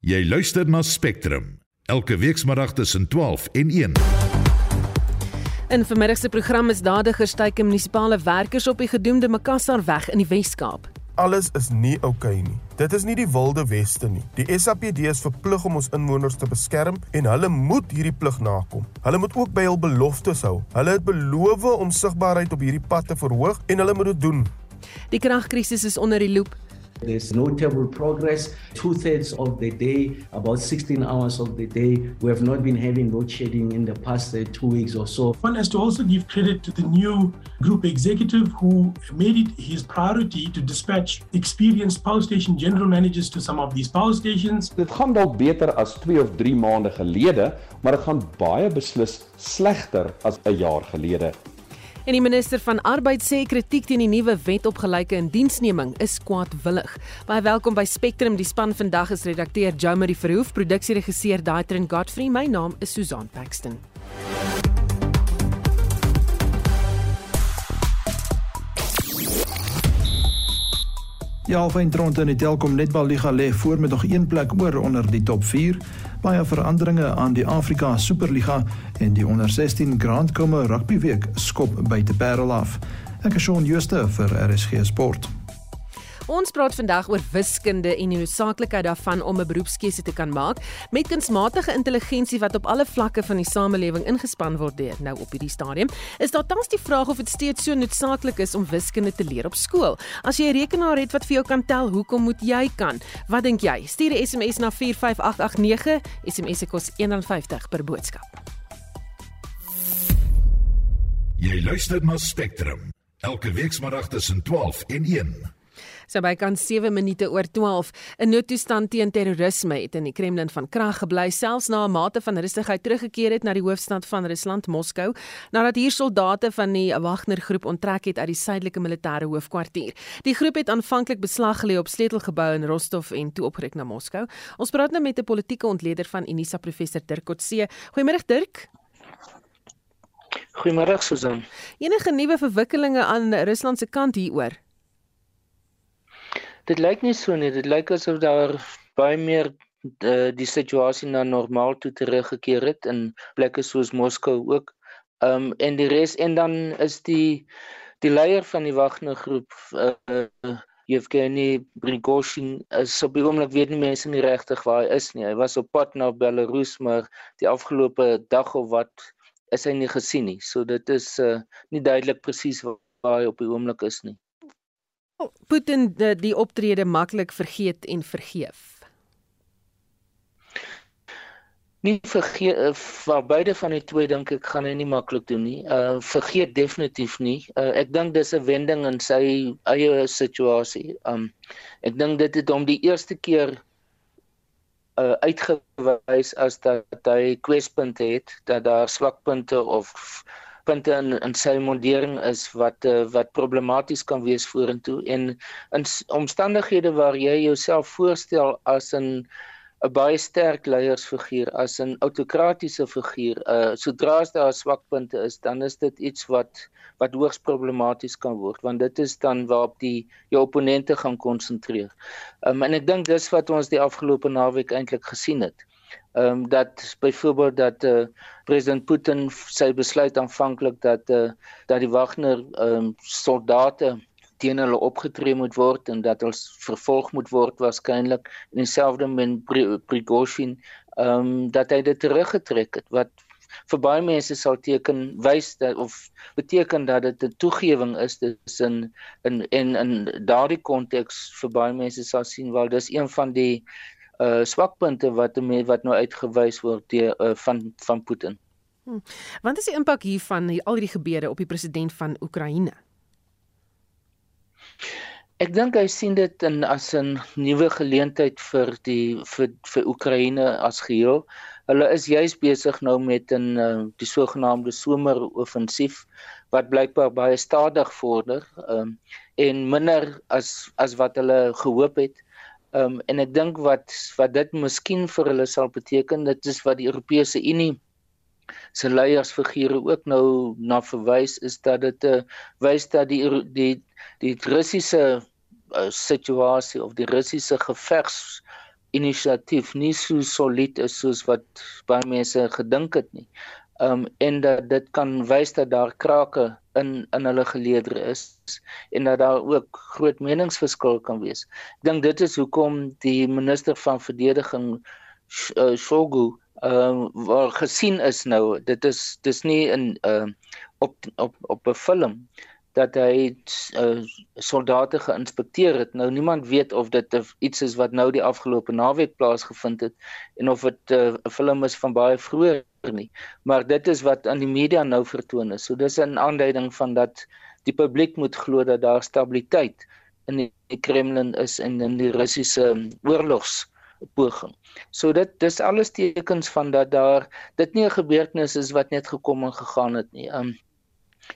Jy luister na Spectrum elke weekmiddag tussen 12 en 1. In vermiddag se program is dadigers teiken munisipale werkers op die gedoemde Makassar weg in die Wes-Kaap. Alles is nie oukei okay nie. Dit is nie die wilde weste nie. Die SAPD is verplig om ons inwoners te beskerm en hulle moet hierdie plig nakom. Hulle moet ook by hul beloftes hou. Hulle het beloof om sigbaarheid op hierdie pad te verhoog en hulle moet dit doen. Die kragkrisis is onder die loep. There's notable progress. Two thirds of the day, about 16 hours of the day, we have not been having load shedding in the past uh, two weeks or so. One has to also give credit to the new group executive who made it his priority to dispatch experienced power station general managers to some of these power stations. Dit gaan dalk beter as 2 of 3 maande gelede, maar dit gaan baie beslis slegter as 'n jaar gelede. En die minister van Arbeid sê kritiek teen die nuwe wet op gelyke indiensneming is kwaadwillig. Baie welkom by Spectrum. Die span vandag is redakteur Jomari Verhoef, produksieregisseur Daitrin Godfrey. My naam is Susan Paxton. Ja, fyn rond in die Telkom Netballiga lê voor met nog een plek oor onder die top 4 baie veranderinge aan die Afrika Superliga en die onder 16 Grand Komme Rugby Week skop by te Parel af. Ek is Shaun Jooste vir RSG Sport. Ons praat vandag oor wiskunde en die noodsaaklikheid daarvan om 'n beroepskeuse te kan maak met kunsmatige intelligensie wat op alle vlakke van die samelewing ingespan word deur nou op hierdie stadium. Is daar tans die vraag of dit steeds so noodsaaklik is om wiskunde te leer op skool? As jy 'n rekenaar het wat vir jou kan tel, hoekom moet jy kan? Wat dink jy? Stuur 'n SMS na 45889. SMS se kos R1.50 per boodskap. Jy luister na Spectrum elke weekmiddag tussen 12 en 1. So bykans 7 minute oor 12. 'n Noodtoestand teen terrorisme het in die Kremlin van krag gebly selfs na 'n mate van rustigheid teruggekeer het na die hoofstad van Rusland, Moskou, nadat hier soldate van die Wagner groep onttrek het uit die suidelike militêre hoofkwartier. Die groep het aanvanklik beslag gelê op sleutelgeboue in Rostov en toe opgeruik na Moskou. Ons praat nou met 'n politieke ontleder van Unisa professor Dirk Kotse. Goeiemôre Dirk. Goeiemôre Susan. Enige nuwe verwikkelinge aan Rusland se kant hieroor? Dit lyk nie so nie. Dit lyk asof daar baie meer uh, die situasie na normaal toe teruggekeer het in plekke soos Moskou ook. Ehm um, en die res en dan is die die leier van die Wagner groep uh, Yevgeny Prigozhin is op die oomblik weet nie mense nie regtig waar hy is nie. Hy was op pad na Belarus maar die afgelope dag of wat is hy nie gesien nie. So dit is uh, nie duidelik presies waar hy op die oomblik is nie. Putin die, die optrede maklik vergeet en vergeef? Nie vergeet uh, vir beide van die twee dink ek gaan hy nie maklik doen nie. Uh vergeet definitief nie. Uh ek dink dis 'n wending in sy eie situasie. Um ek dink dit het hom die eerste keer uh uitgewys as dat hy kwespunte het, dat daar swakpunte of punte in in sy mondering is wat uh, wat problematies kan wees vorentoe en in omstandighede waar jy jouself voorstel as 'n 'n baie sterk leiersfiguur as 'n autokratiese figuur uh sodra daar swakpunte is dan is dit iets wat wat hoogs problematies kan word want dit is dan waarop die jou opponente gaan konsentreer. Um, en ek dink dis wat ons die afgelope naweek eintlik gesien het ehm um, dat byvoorbeeld dat eh uh, president Putin sy besluit aanvanklik dat eh uh, dat die Wagner ehm um, soldate teen hulle opgetree moet word en dat hulle vervolg moet word waarskynlik. En dieselfde met Prigozhin ehm um, dat hy dit teruggetrek het wat vir baie mense sal teken wys dat of beteken dat dit 'n toegewing is dis in in en in daardie konteks vir baie mense sal sien wel dis een van die uh swakpunte wat wat nou uitgewys word deur uh, van van Putin. Hmm. Wat is die impak hiervan hier al hierdie gebeure op die president van Oekraïne? Ek dink hy sien dit in as 'n nuwe geleentheid vir die vir vir Oekraïne as geheel. Hulle is juis besig nou met 'n uh, die sogenaamde someroffensief wat blykbaar baie stadig vorder um, en minder as as wat hulle gehoop het. Ehm um, en ek dink wat wat dit miskien vir hulle sal beteken, dit is wat die Europese Unie se leiersfigure ook nou na verwys is dat dit uh, wys dat die die die Russiese uh, situasie of die Russiese gevegs inisiatief nie so solied is soos wat baie mense gedink het nie. Um en dat dit kan wys dat daar krake in in hulle geleedere is en dat daar ook groot meningsverskil kan wees. Ek dink dit is hoekom die minister van verdediging uh, Shogu ehm uh, waar gesien is nou dit is dis nie in uh, op op op 'n film dat hy uh, soldate geïnspekteer het. Nou niemand weet of dit iets is wat nou die afgelope naweek plaasgevind het en of dit uh, 'n film is van baie vroeër nie. Maar dit is wat aan die media nou vertoon is. So dis 'n aanduiding van dat die publiek moet glo dat daar stabiliteit in die Kremlin is en in die Russiese um, oorlogs poging. So dit dis alles tekens van dat daar dit nie 'n gebeurtenis is wat net gekom en gegaan het nie. Um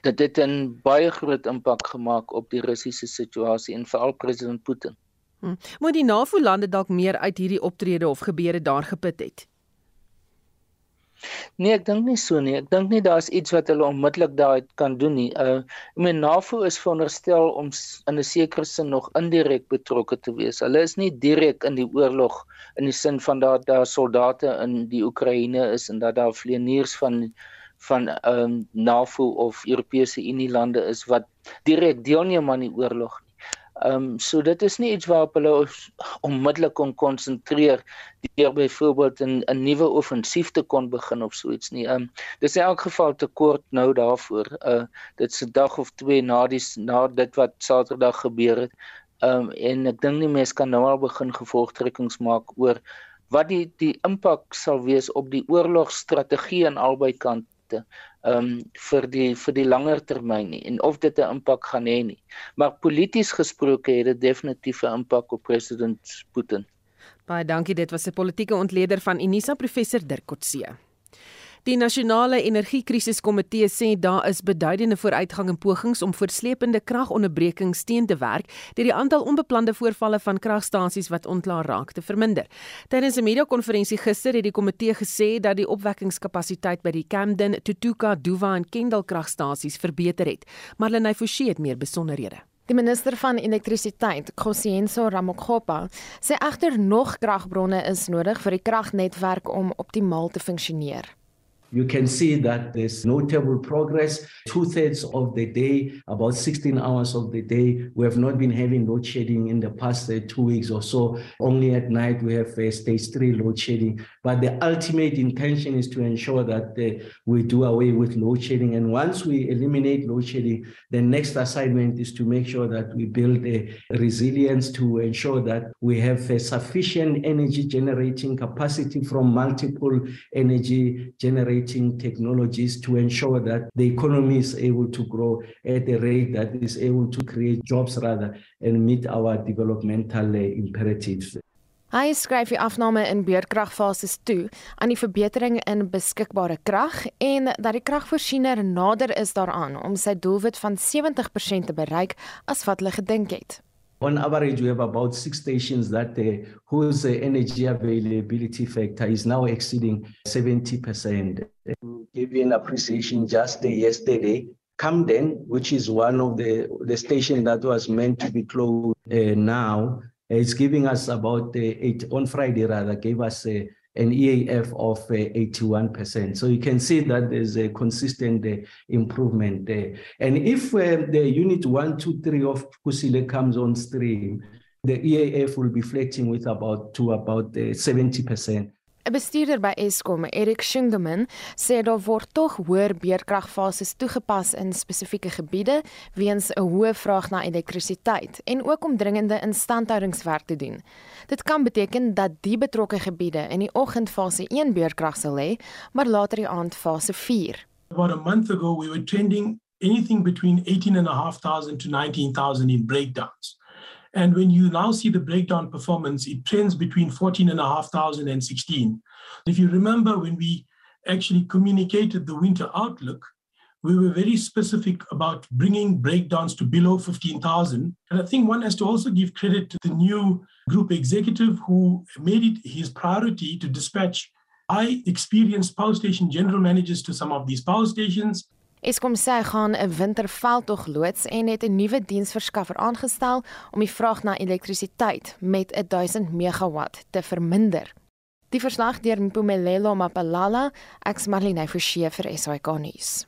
dat dit 'n baie groot impak gemaak op die Russiese situasie en veral president Putin. Hm. Moet die NAVO lande dalk meer uit hierdie optrede of gebeure daar geput het? Nee, ek dink nie so nie. Ek dink nie daar's iets wat hulle onmiddellik daaruit kan doen nie. Uh ek meen NAVO is veronderstel om in 'n sekere sin nog indirek betrokke te wees. Hulle is nie direk in die oorlog in die sin van dat daar soldate in die Oekraïne is en dat daar vlieëniers van van ehm um, NAVO of Europese Unie lande is wat direk deelneem aan die oorlog. Ehm um, so dit is nie iets waarop hulle onmiddellik kon konsentreer deur byvoorbeeld 'n 'n nuwe offensief te kon begin of so iets nie. Ehm um, dis in elk geval te kort nou daarvoor. Uh dit se dag of twee na die na dit wat Saterdag gebeur het. Ehm um, en ek dink nie mense kan nou al begin gevolgtrekkings maak oor wat die die impak sal wees op die oorlogstrategie aan albei kante effekte um vir die vir die langer termyn nie en of dit 'n impak gaan hê nie. Maar polities gesproke het dit definitief 'n impak op president Putin. Baie dankie, dit was 'n politieke ontleder van Unisa professor Dirk Coetzee. Die nasionale energiekrisiskomitee sê daar is beduidende vooruitgang in pogings om voorslepende kragonderbrekings teen te werk deur die aantal onbeplande voorvalle van kragstasies wat ontklaar raak te verminder. Tydens 'n media-konferensie gister het die komitee gesê dat die opwekkingskapasiteit by die Camden, Tutuka, Duva en Kendal kragstasies verbeter het. Marlene Forsie het meer besonderhede. Die minister van elektrisiteit, Kosienso Ramokgopa, sê egter nog kragbronne is nodig vir die kragnetwerk om optimaal te funksioneer. You can see that there's notable progress. Two thirds of the day, about 16 hours of the day, we have not been having load shedding in the past uh, two weeks or so. Only at night we have uh, stage three load shedding. But the ultimate intention is to ensure that uh, we do away with load shedding. And once we eliminate load shedding, the next assignment is to make sure that we build a resilience to ensure that we have a sufficient energy generating capacity from multiple energy generators generating technologies to ensure that the economy is able to grow at a rate that is able to create jobs rather and meet our developmental uh, imperatives. Hy skryf die afname in beurtkragfases toe aan die verbetering in beskikbare krag en dat die kragvoorsiener nader is daaraan om sy doelwit van 70% te bereik as wat hulle gedink het. On average, we have about six stations that uh, whose uh, energy availability factor is now exceeding 70%. Giving appreciation just uh, yesterday, Camden, which is one of the, the stations that was meant to be closed uh, now, it's giving us about uh, eight on Friday rather gave us a uh, an EAF of uh, 81%. So you can see that there's a consistent uh, improvement there. And if uh, the unit one, two, three of Kusile comes on stream, the EAF will be flexible with about to about 70%. 'n Bestuurder by Eskom, Erik Shingeman, sê daar word tog hoër beerkragfases toegepas in spesifieke gebiede weens 'n hoë vraag na elektrisiteit en ook om dringende instandhoudingswerk te doen. Dit kan beteken dat die betrokke gebiede in die oggendfase 1 beerkrag sal hê, maar later die aand fase 4. About a month ago we were trending anything between 18,500 to 19,000 in breakdowns. And when you now see the breakdown performance, it trends between 14,500 and 16. If you remember when we actually communicated the winter outlook, we were very specific about bringing breakdowns to below 15,000. And I think one has to also give credit to the new group executive who made it his priority to dispatch high experienced power station general managers to some of these power stations Eskom sê hy gaan 'n winterveldtog loods en het 'n nuwe diensverskaffer aangestel om die vraag na elektrisiteit met 1000 megawatt te verminder. Die verslag deur Mpumelelo Mapalala, ek's Marlene Forsie vir SAK nuus.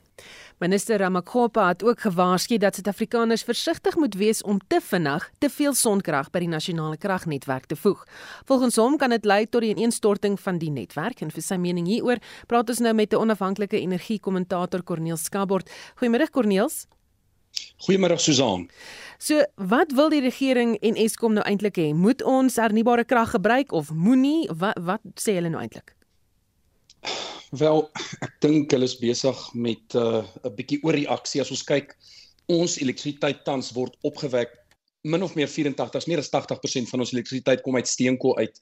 Minister Ramakgopa het ook gewaarsku dat Suid-Afrikaners versigtig moet wees om te vinnig te veel sonkrag by die nasionale kragnetwerk te voeg. Volgens hom kan dit lei tot die ineenstorting van die netwerk en vir sy mening hieroor praat ons nou met 'n onafhanklike energiekommentator Corneel Skabord. Goeiemôre Corneels. Goeiemôre Susan. So, wat wil die regering en Eskom nou eintlik hê? Moet ons hernubare krag gebruik of moenie? Wat wat sê hulle nou eintlik? Wel, ek dink hulle is besig met 'n uh, bietjie oorreaksie as ons kyk. Ons elektrisiteit tans word opgewek min of meer 84, meer as 80% van ons elektrisiteit kom uit steenkool uit.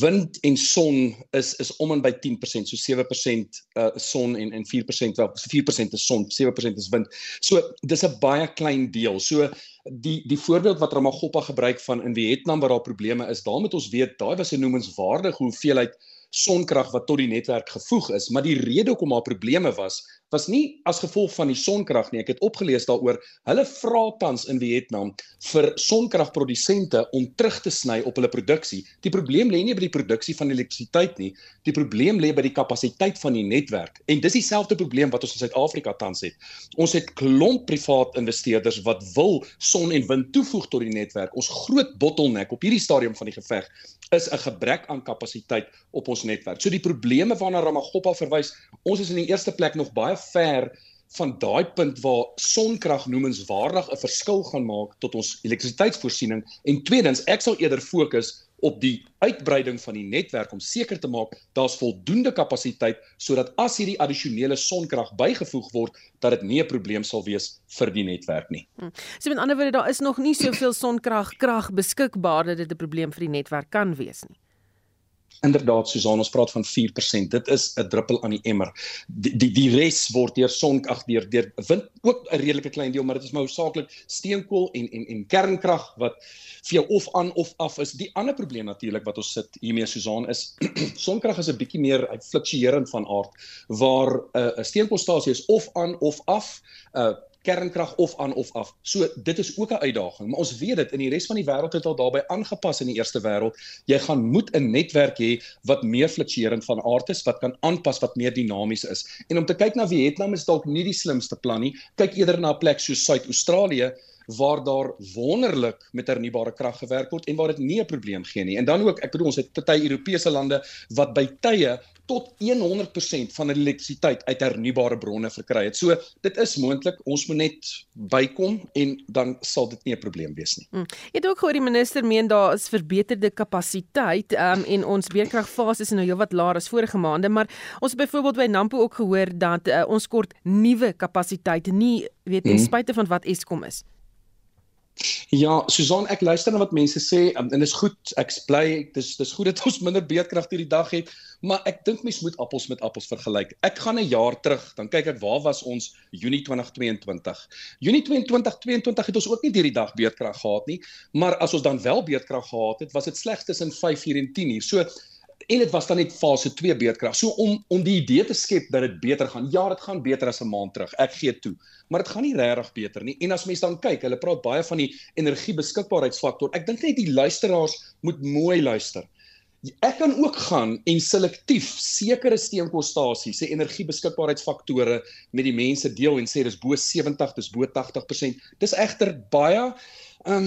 Wind en son is is om en by 10%, so 7% uh son en en 4% wel, so 4% is son, 7% is wind. So dis 'n baie klein deel. So die die voorbeeld wat Ramagoppa gebruik van in Vietnam waar daar probleme is, daar moet ons weet, daai was 'n noemenswaardige hoeveelheid sonkrag wat tot die netwerk gevoeg is, maar die rede hoekom daar probleme was, was nie as gevolg van die sonkrag nie. Ek het opgelees daaroor. Hulle vra tans in Vietnam vir sonkragprodusente om terug te sny op hulle produksie. Die probleem lê nie by die produksie van elektrisiteit nie. Die probleem lê by die kapasiteit van die netwerk. En dis dieselfde probleem wat ons in Suid-Afrika tans het. Ons het klomp privaat investeerders wat wil son en wind toevoeg tot die netwerk. Ons groot bottleneck op hierdie stadium van die geveg is 'n gebrek aan kapasiteit op ons netwerk. So die probleme waarna Ramagoppa verwys, ons is in die eerste plek nog baie ver van daai punt waar sonkrag noemenswaardig 'n verskil gaan maak tot ons elektrisiteitsvoorsiening en tweedens ek sal eerder fokus op die uitbreiding van die netwerk om seker te maak daar's voldoende kapasiteit sodat as hierdie addisionele sonkrag bygevoeg word dat dit nie 'n probleem sal wees vir die netwerk nie. Hmm. So met ander woorde daar is nog nie soveel sonkrag krag beskikbaar dat dit 'n probleem vir die netwerk kan wees nie. Inderdaad Susan, ons praat van 4%. Dit is 'n druppel aan die emmer. Die die, die res word deur son ag deur deur wind ook 'n redelike klein deel, maar dit is maar hoofsaaklik steenkool en en en kernkrag wat vir jou of aan of af is. Die ander probleem natuurlik wat ons sit hiermee Susan is sonkrag is 'n bietjie meer fluktuerend van aard waar 'n uh, steenkoolstasie is of aan of af. Uh kernkrag of aan of af. So dit is ook 'n uitdaging, maar ons weet dit in die res van die wêreld het al daarbey aangepas in die eerste wêreld. Jy gaan moet 'n netwerk hê wat meer fluktuerend van aard is, wat kan aanpas, wat meer dinamies is. En om te kyk na Vietnam is dalk nie die slimste plan nie. Kyk eerder na 'n plek soos Suid-Australië waar daar wonderlik met hernubare krag gewerk word en waar dit nie 'n probleem gee nie. En dan ook, ek bedoel ons het party Europese lande wat by tye tot 100% van hulle elektrisiteit uit hernubare bronne verkry het. So dit is moontlik, ons moet net bykom en dan sal dit nie 'n probleem wees nie. Hmm. Jy het ook gehoor die minister meen daar is verbeterde kapasiteit um, en ons weerkragfase is nou heelwat laer as vorige maande, maar ons het byvoorbeeld by Nampo ook gehoor dat uh, ons kort nuwe kapasiteit nie weet ten hmm. spyte van wat Eskom is. Ja, Susan, ek luister na wat mense sê um, en dit is goed. Ek bly dis dis goed dat ons minder beerdkrag hierdie dag het, maar ek dink mens moet appels met appels vergelyk. Ek gaan 'n jaar terug, dan kyk ek waar was ons Junie 2022. Junie 2022 het ons ook nie hierdie dag beerdkrag gehad nie, maar as ons dan wel beerdkrag gehad het, was dit slegs tussen 5:00 en 10:00. So en dit was dan net fase 2 beerdkrag. So om om die idee te skep dat dit beter gaan. Ja, dit gaan beter as 'n maand terug. Ek gee toe. Maar dit gaan nie regtig beter nie. En as mense dan kyk, hulle praat baie van die energiebeskikbaarheidsfaktor. Ek dink net die luisteraars moet mooi luister. Ek kan ook gaan en selektief sekere steenkoolstasies se energiebeskikbaarheidsfaktore met die mense deel en sê dis bo 70, dis bo 80%. Dis egter baie Ehm um,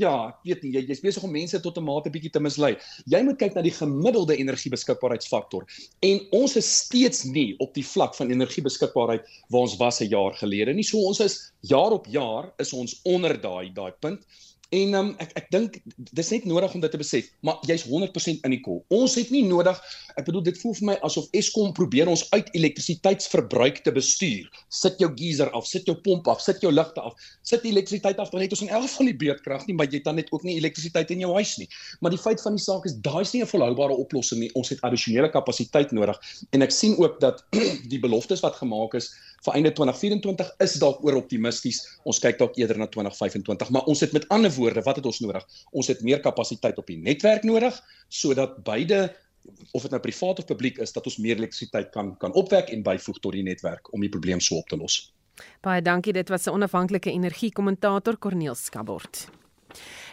ja, ek weet nie, jy jy's besig om mense tot 'n mate bietjie te mislei. Jy moet kyk na die gemiddelde energiebeskikbaarheidsfaktor en ons is steeds nie op die vlak van energiebeskikbaarheid waar ons was 'n jaar gelede nie. So ons is jaar op jaar is ons onder daai daai punt. En um, ek ek dink dis net nodig om dit te besef, maar jy's 100% in die kol. Ons het nie nodig, ek bedoel dit voel vir my asof Eskom probeer ons uit elektrisiteitsverbruik te bestuur. Sit jou geyser af, sit jou pomp af, sit jou ligte af. Sit die elektrisiteit af, dan het ons in elk geval nie beurtkrag nie, maar jy het dan net ook nie elektrisiteit in jou huis nie. Maar die feit van die saak is daai is nie 'n volhoubare oplossing nie. Ons het addisionele kapasiteit nodig en ek sien ook dat die beloftes wat gemaak is vir einde 2024 is dalk oor optimisties. Ons kyk dalk eerder na 2025, maar ons het met ander woorde, wat het ons nodig? Ons het meer kapasiteit op die netwerk nodig sodat beide of dit nou privaat of publiek is dat ons meer elektrisiteit kan kan opwek en byvoeg tot die netwerk om die probleem so op te los. Baie dankie, dit was 'n onafhanklike energiekommentator Corneel Skabort.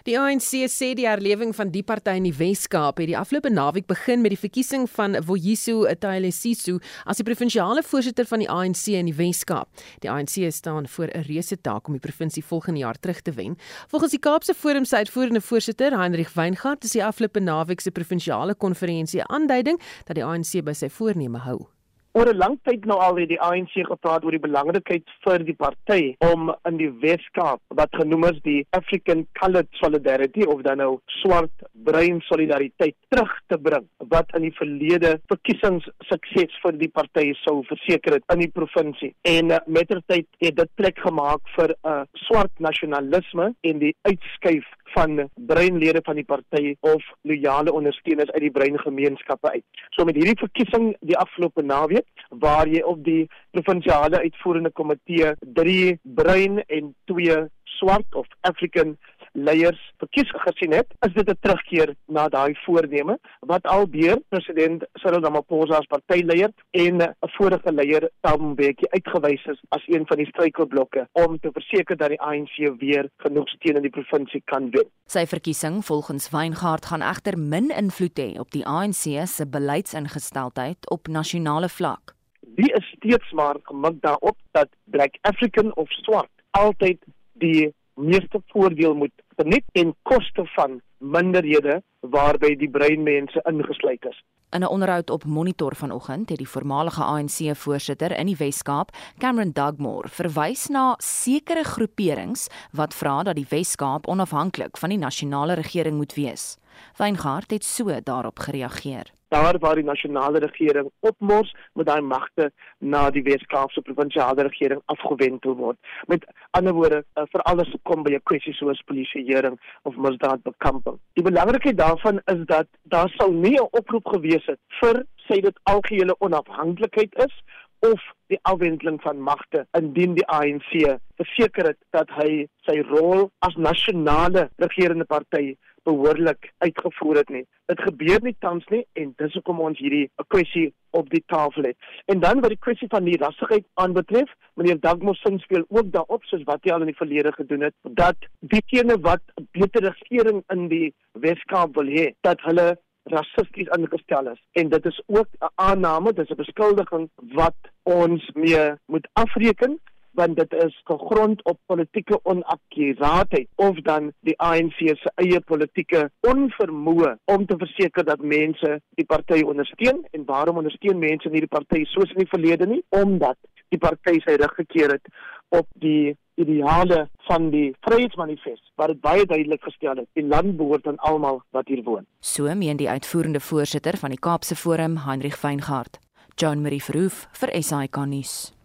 Die ANC sê die herlewing van die party in die Wes-Kaap het die afgelope naweek begin met die verkiesing van Voyiso Tailesiso as die provinsiale voorsitter van die ANC in die Wes-Kaap. Die ANC staan voor 'n reuse taak om die provinsie volgende jaar terug te wen. Volgens die Kaapse Forum se uitvoerende voorsitter, Heinrich Weingart, is die afgelope naweek se provinsiale konferensie 'n aanduiding dat die ANC by sy voorneme hou oor 'n lang tyd nou al het die ANC gepraat oor die belangrikheid vir die party om in die Weskaap wat genoem is die African Coloured Solidarity of dan nou swart bruin solidariteit terug te bring wat in die verlede verkiesings sukses vir die party sou verseker het in die provinsie. En uh, mettertyd het dit plek gemaak vir 'n uh, swart nasionalisme en die uitskuif van breinlede van die party of loyale ondersteuners uit die breingemeenskappe uit. So met hierdie verkiesing die afgelope naweek waar jy op die provinsiale uitvoerende komitee 3 bruin en 2 swart of African leiers verkies gesien het, is dit 'n terugkeer na daai voorneme wat al deur president Cyril Ramaphosa as partyleier en 'n vorige leier Thabo Mbeki uitgewys is as een van die struikelblokke om te verseker dat die ANC weer genoeg steun in die provinsie kan wen. Sy verkiesing volgens Weingart gaan egter min invloed hê op die ANC se beleidsingesteldheid op nasionale vlak. Die is steeds maar gemik daarop dat Black African of swart altyd die meeste voordeel moet geniet ten koste van minderhede waarby die breinmense ingesluit is. In 'n onderhoud op Monitor vanoggend het die voormalige ANC-voorsitter in die Wes-Kaap, Cameron Dugmore, verwys na sekere groeperings wat vra dat die Wes-Kaap onafhanklik van die nasionale regering moet wees. Weingart het so daarop gereageer daar waar die nasionale regering opmors met daai magte na die Weskaapse provinsiale regering afgewentel word. Met ander woorde, uh, vir alles kom by 'n kwessie soos polisieering of misdaadbekamping. Die belangrikheid daarvan is dat daar sou nie 'n oproep gewees het vir sê dit algehele onafhanklikheid is of die afwendeling van magte indien die ANC verseker het dat hy sy rol as nasionale regerende party behoorlik uitgevoer het nie. Dit gebeur nie tans nie en dis hoekom ons hierdie kwessie op die tafel het. En dan wat die kwessie van die rassigheid aanbetref, meneer Dagmos sin speel ook daarop soos wat hy al in die verlede gedoen het dat diegene wat 'n beter regering in die Weskaap wil hê, dat hulle rassisties ingestel is en dit is ook 'n aanname, dis 'n beskuldiging wat ons mee moet afreken want dit is gegrond op politieke onakkuraatheid of dan die ANC se eie politieke onvermoë om te verseker dat mense die party ondersteun en waarom ondersteun mense nie die party soos in die verlede nie omdat die party sy rug gekeer het op die ideale van die Vryheidsmanifest wat dit baie duidelik gestel het. Die land behoort aan almal wat hier woon. So meen die uitvoerende voorsitter van die Kaapse Forum Heinrich Weingart. John Marie Verhoef vir SAK nuus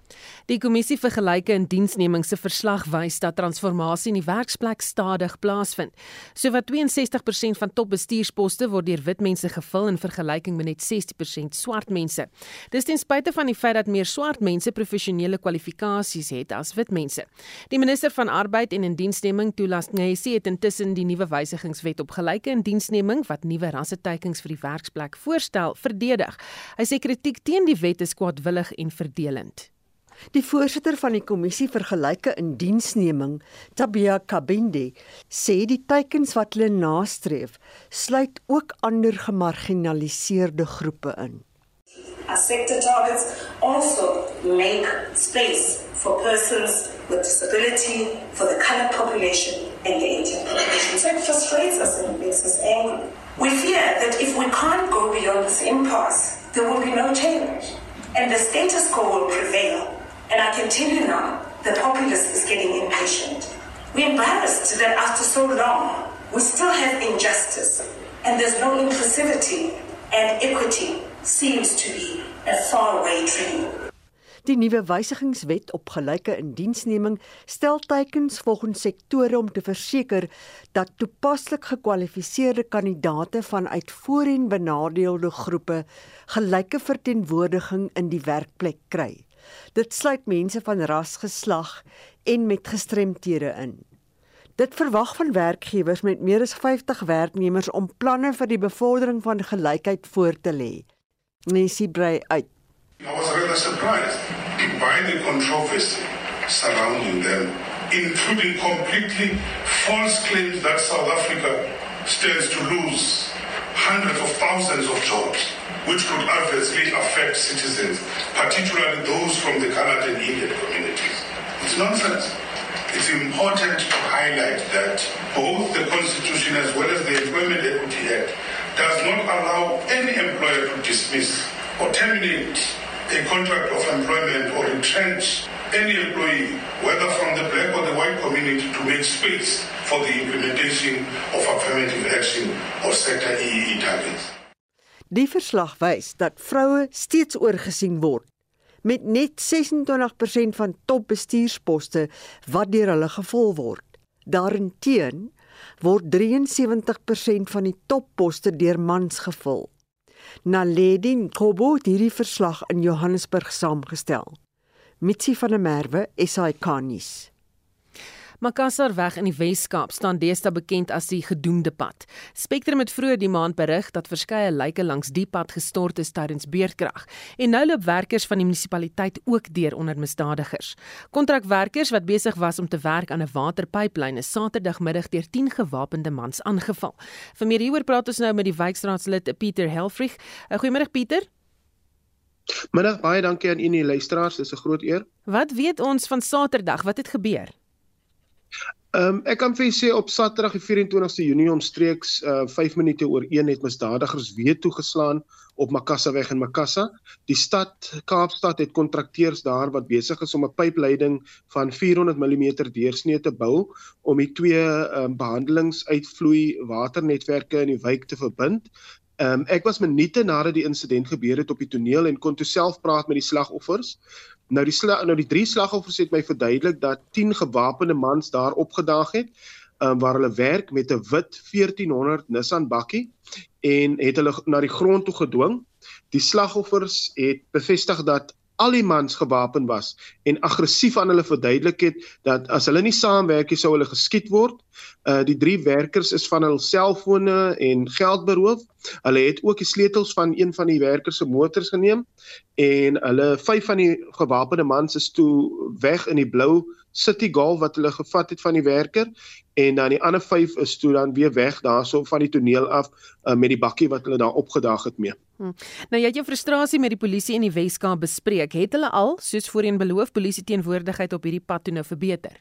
Die kommissie vir gelyke indiensneming se verslag wys dat transformasie in die werksplek stadig plaasvind. Sowat 62% van topbestuursposte word deur wit mense gevul in vergelyking met net 60% swart mense. Dis ten spyte van die feit dat meer swart mense professionele kwalifikasies het as wit mense. Die minister van Arbeid en Indiensneming, Tulas Ngesi, het intussen die nuwe wysigingswet op gelyke indiensneming wat nuwe rasseteikens vir die werksplek voorstel, verdedig. Hy sê kritiek teen die wet is kwaadwillig en verdelend. Die voorsitter van die kommissie vir gelyke indiensneming, Tabia Kabinde, sê die teikens wat hulle nastreef, sluit ook ander gemarginaliseerde groepe in. Our sector targets also make space for persons with disability, for the colored population and the Indian population. So it frustrates us and it makes us angry. We fear that if we can't go beyond this impasse, there will be no change and the status quo will prevail. And I can tell you now, the populace is getting impatient. We're embarrassed that after so long, we still have injustice and there's no inclusivity and equity seems to be a faraway dream. Die nuwe wysigingswet op gelyke indiensneming stel teikens volgens sektore om te verseker dat toepaslik gekwalifiseerde kandidate vanuit voorheen benadeelde groepe gelyke verteenwoordiging in die werkplek kry. Dit sluit mense van ras, geslag en met gestremthede in. Dit verwag van werkgewers met meer as 50 werknemers om planne vir die bevordering van gelykheid voor te lê. Nessie brei uit. I was rather surprised by the controversy surrounding them, including completely false claims that South Africa stands to lose hundreds of thousands of jobs, which could adversely affect citizens, particularly those from the colored and Indian communities. It's nonsense. It's important to highlight that both the Constitution as well as the Employment Equity Act does not allow any employer to dismiss or terminate a contract of employment or retrench any employee, whether from the black or the white community, to make space for the implementation of affirmative action or sector EEE targets. Die verslag wys dat vroue steeds oorgesien word met net 26% van topbestuursposte wat deur hulle gevul word. Daarenteen word 73% van die topposte deur mans gevul. Naledi Kobo het hierdie verslag in Johannesburg saamgestel. Mitsi van der Merwe, SAK-nuus. Makassar weg in die Wes-Kaap staan deesdae bekend as die gedoemde pad. Spectrum het vroeër die maand berig dat verskeie lyke langs die pad gestort is tydens beerdkrag en nou loop werkers van die munisipaliteit ook deur onder misdadigers. Kontrakwerkers wat besig was om te werk aan 'n waterpyplyn is Saterdagmiddag deur 10 gewapende mans aangeval. Vir meer hieroor praat ons nou met die wijkstraatslid Pieter Helfrich. Eh, goeiemôre Pieter. Middag, baie dankie aan u en die luisteraars. Dis 'n groot eer. Wat weet ons van Saterdag? Wat het gebeur? Ehm um, ek kan vir julle sê op Saterdag die 24ste Junie omstreeks uh 5 minute oor 1 het misdadigers weer toegeslaan op Makassaweg in Makassa. Die stad Kaapstad het kontrakteurs daar wat besig is om 'n pypleiding van 400 mm deursnee te bou om die twee um, behandelingsuitvloei waternetwerke in die wijk te verbind. Ehm um, ek was minute nadat die insident gebeur het op die toneel en kon toe self praat met die slagoffers. Nou die slag, nou die drie slagoffers het my verduidelik dat 10 gewapende mans daar opgedaag het um, waar hulle werk met 'n wit 1400 Nissan bakkie en het hulle na die grond toe gedwing. Die slagoffers het bevestig dat al die mans gewapen was en aggressief aan hulle verduidelik het dat as hulle nie saamwerk nie sou hulle geskiet word. Uh die drie werkers is van hul selfone en geld beroof. Hulle het ook die sleutels van een van die werkers se motors geneem en hulle vyf van die gewapende mans is toe weg in die blou City Golf wat hulle gevat het van die werker en dan die ander vyf is toe dan weer weg daarso van die toneel af uh, met die bakkie wat hulle daar opgedag het mee. Hm. Nou jy het jou frustrasie met die polisie in die Weskaap bespreek. Het hulle al, soos voorheen beloof, polisie teenwoordigheid op hierdie pad toe nou verbeter?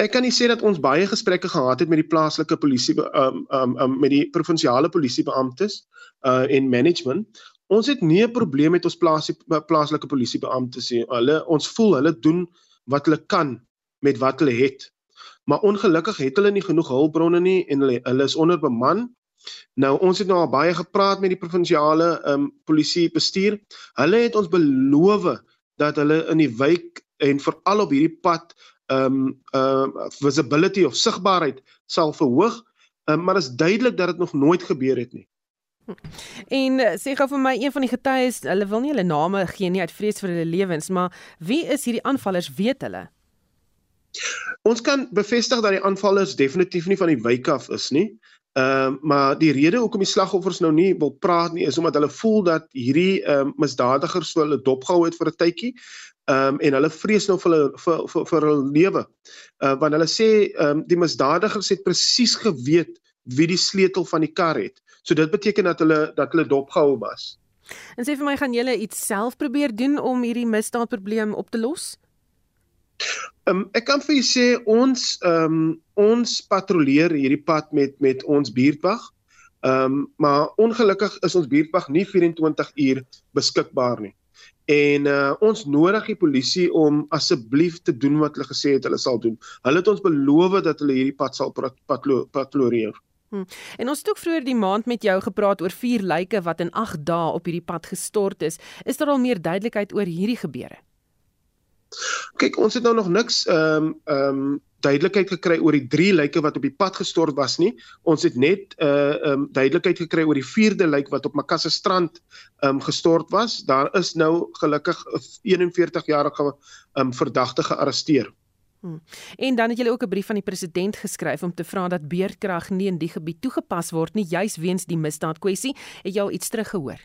Ek kan nie sê dat ons baie gesprekke gehad het met die plaaslike polisie um um, um met die provinsiale polisiebeamptes uh en management. Ons het nie 'n probleem met ons plaasie, plaaslike polisiebeamptes nie. Hulle ons voel hulle doen wat hulle kan met wat hulle het. Maar ongelukkig het hulle nie genoeg hulpbronne nie en hulle hulle is onderbeman. Nou ons het nou al baie gepraat met die provinsiale ehm um, polisie bestuur. Hulle het ons beloof dat hulle in die wijk en veral op hierdie pad ehm um, uh, visibility of sigbaarheid sal verhoog. Um, maar dit is duidelik dat dit nog nooit gebeur het nie. En eh, sê gou vir my een van die getuies, hulle wil nie hulle name gee nie uit vrees vir hulle lewens, maar wie is hierdie aanvallers, weet hulle? Ons kan bevestig dat die aanvallers definitief nie van die wijk af is nie. Ehm uh, maar die rede hoekom die slagoffers nou nie wil praat nie is omdat hulle voel dat hierdie ehm uh, misdadigers hulle dopgehou het vir 'n tydjie. Ehm um, en hulle vrees nou vir hulle vir vir, vir hulle lewe. Uh want hulle sê ehm um, die misdadigers het presies geweet wie die sleutel van die kar het. So dit beteken dat hulle dat hulle dopgehou was. En sê vir my gaan julle iets self probeer doen om hierdie misdaadprobleem op te los? Um, ek kan vir julle sê ons um, ons patrolleer hierdie pad met met ons buurtwag. Ehm um, maar ongelukkig is ons buurtwag nie 24 uur beskikbaar nie. En uh, ons nodig die polisie om asseblief te doen wat hulle gesê het hulle sal doen. Hulle het ons beloof dat hulle hierdie pad sal patrolleer. Hm. En ons het ook vroeër die maand met jou gepraat oor vier lyke wat in 8 dae op hierdie pad gestort is. Is daar al meer duidelikheid oor hierdie gebeure? Kyk, ons het nou nog niks ehm um, ehm um, duidelikheid gekry oor die drie lyke wat op die pad gestort was nie. Ons het net uh, ehm um, duidelikheid gekry oor die vierde lyk wat op Makasse strand ehm um, gestort was. Daar is nou gelukkig 'n 41-jarige ehm um, verdagte gearresteer. Hmm. En dan het julle ook 'n brief van die president geskryf om te vra dat beerdkrag nie in die gebied toegepas word nie, juis weens die misdaad kwessie. Het jy al iets teruggehoor?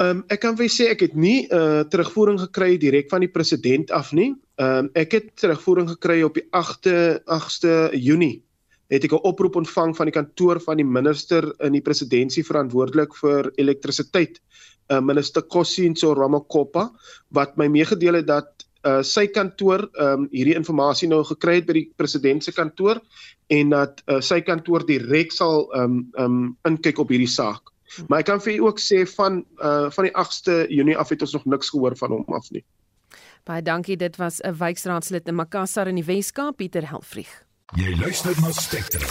Ehm um, ek kan vir sê ek het nie 'n uh, terugvoering gekry direk van die president af nie. Ehm um, ek het terugvoering gekry op die 8de 8de Junie. Het ek 'n oproep ontvang van die kantoor van die minister in die presidentskap verantwoordelik vir elektrisiteit, uh, minister Kosinso Ramakgopa, wat my meegedeel het dat uh, sy kantoor um, hierdie inligting nou gekry het by die president se kantoor en dat uh, sy kantoor direk sal um um inkyk op hierdie saak. Maar ek kan vir u ook sê van uh van die 8ste Junie af het ons nog niks gehoor van hom af nie. Baie dankie, dit was 'n wijkraadslid in Makassar in die Wes-Kaap, Pieter Helfrich. Jy luister na Spectrum.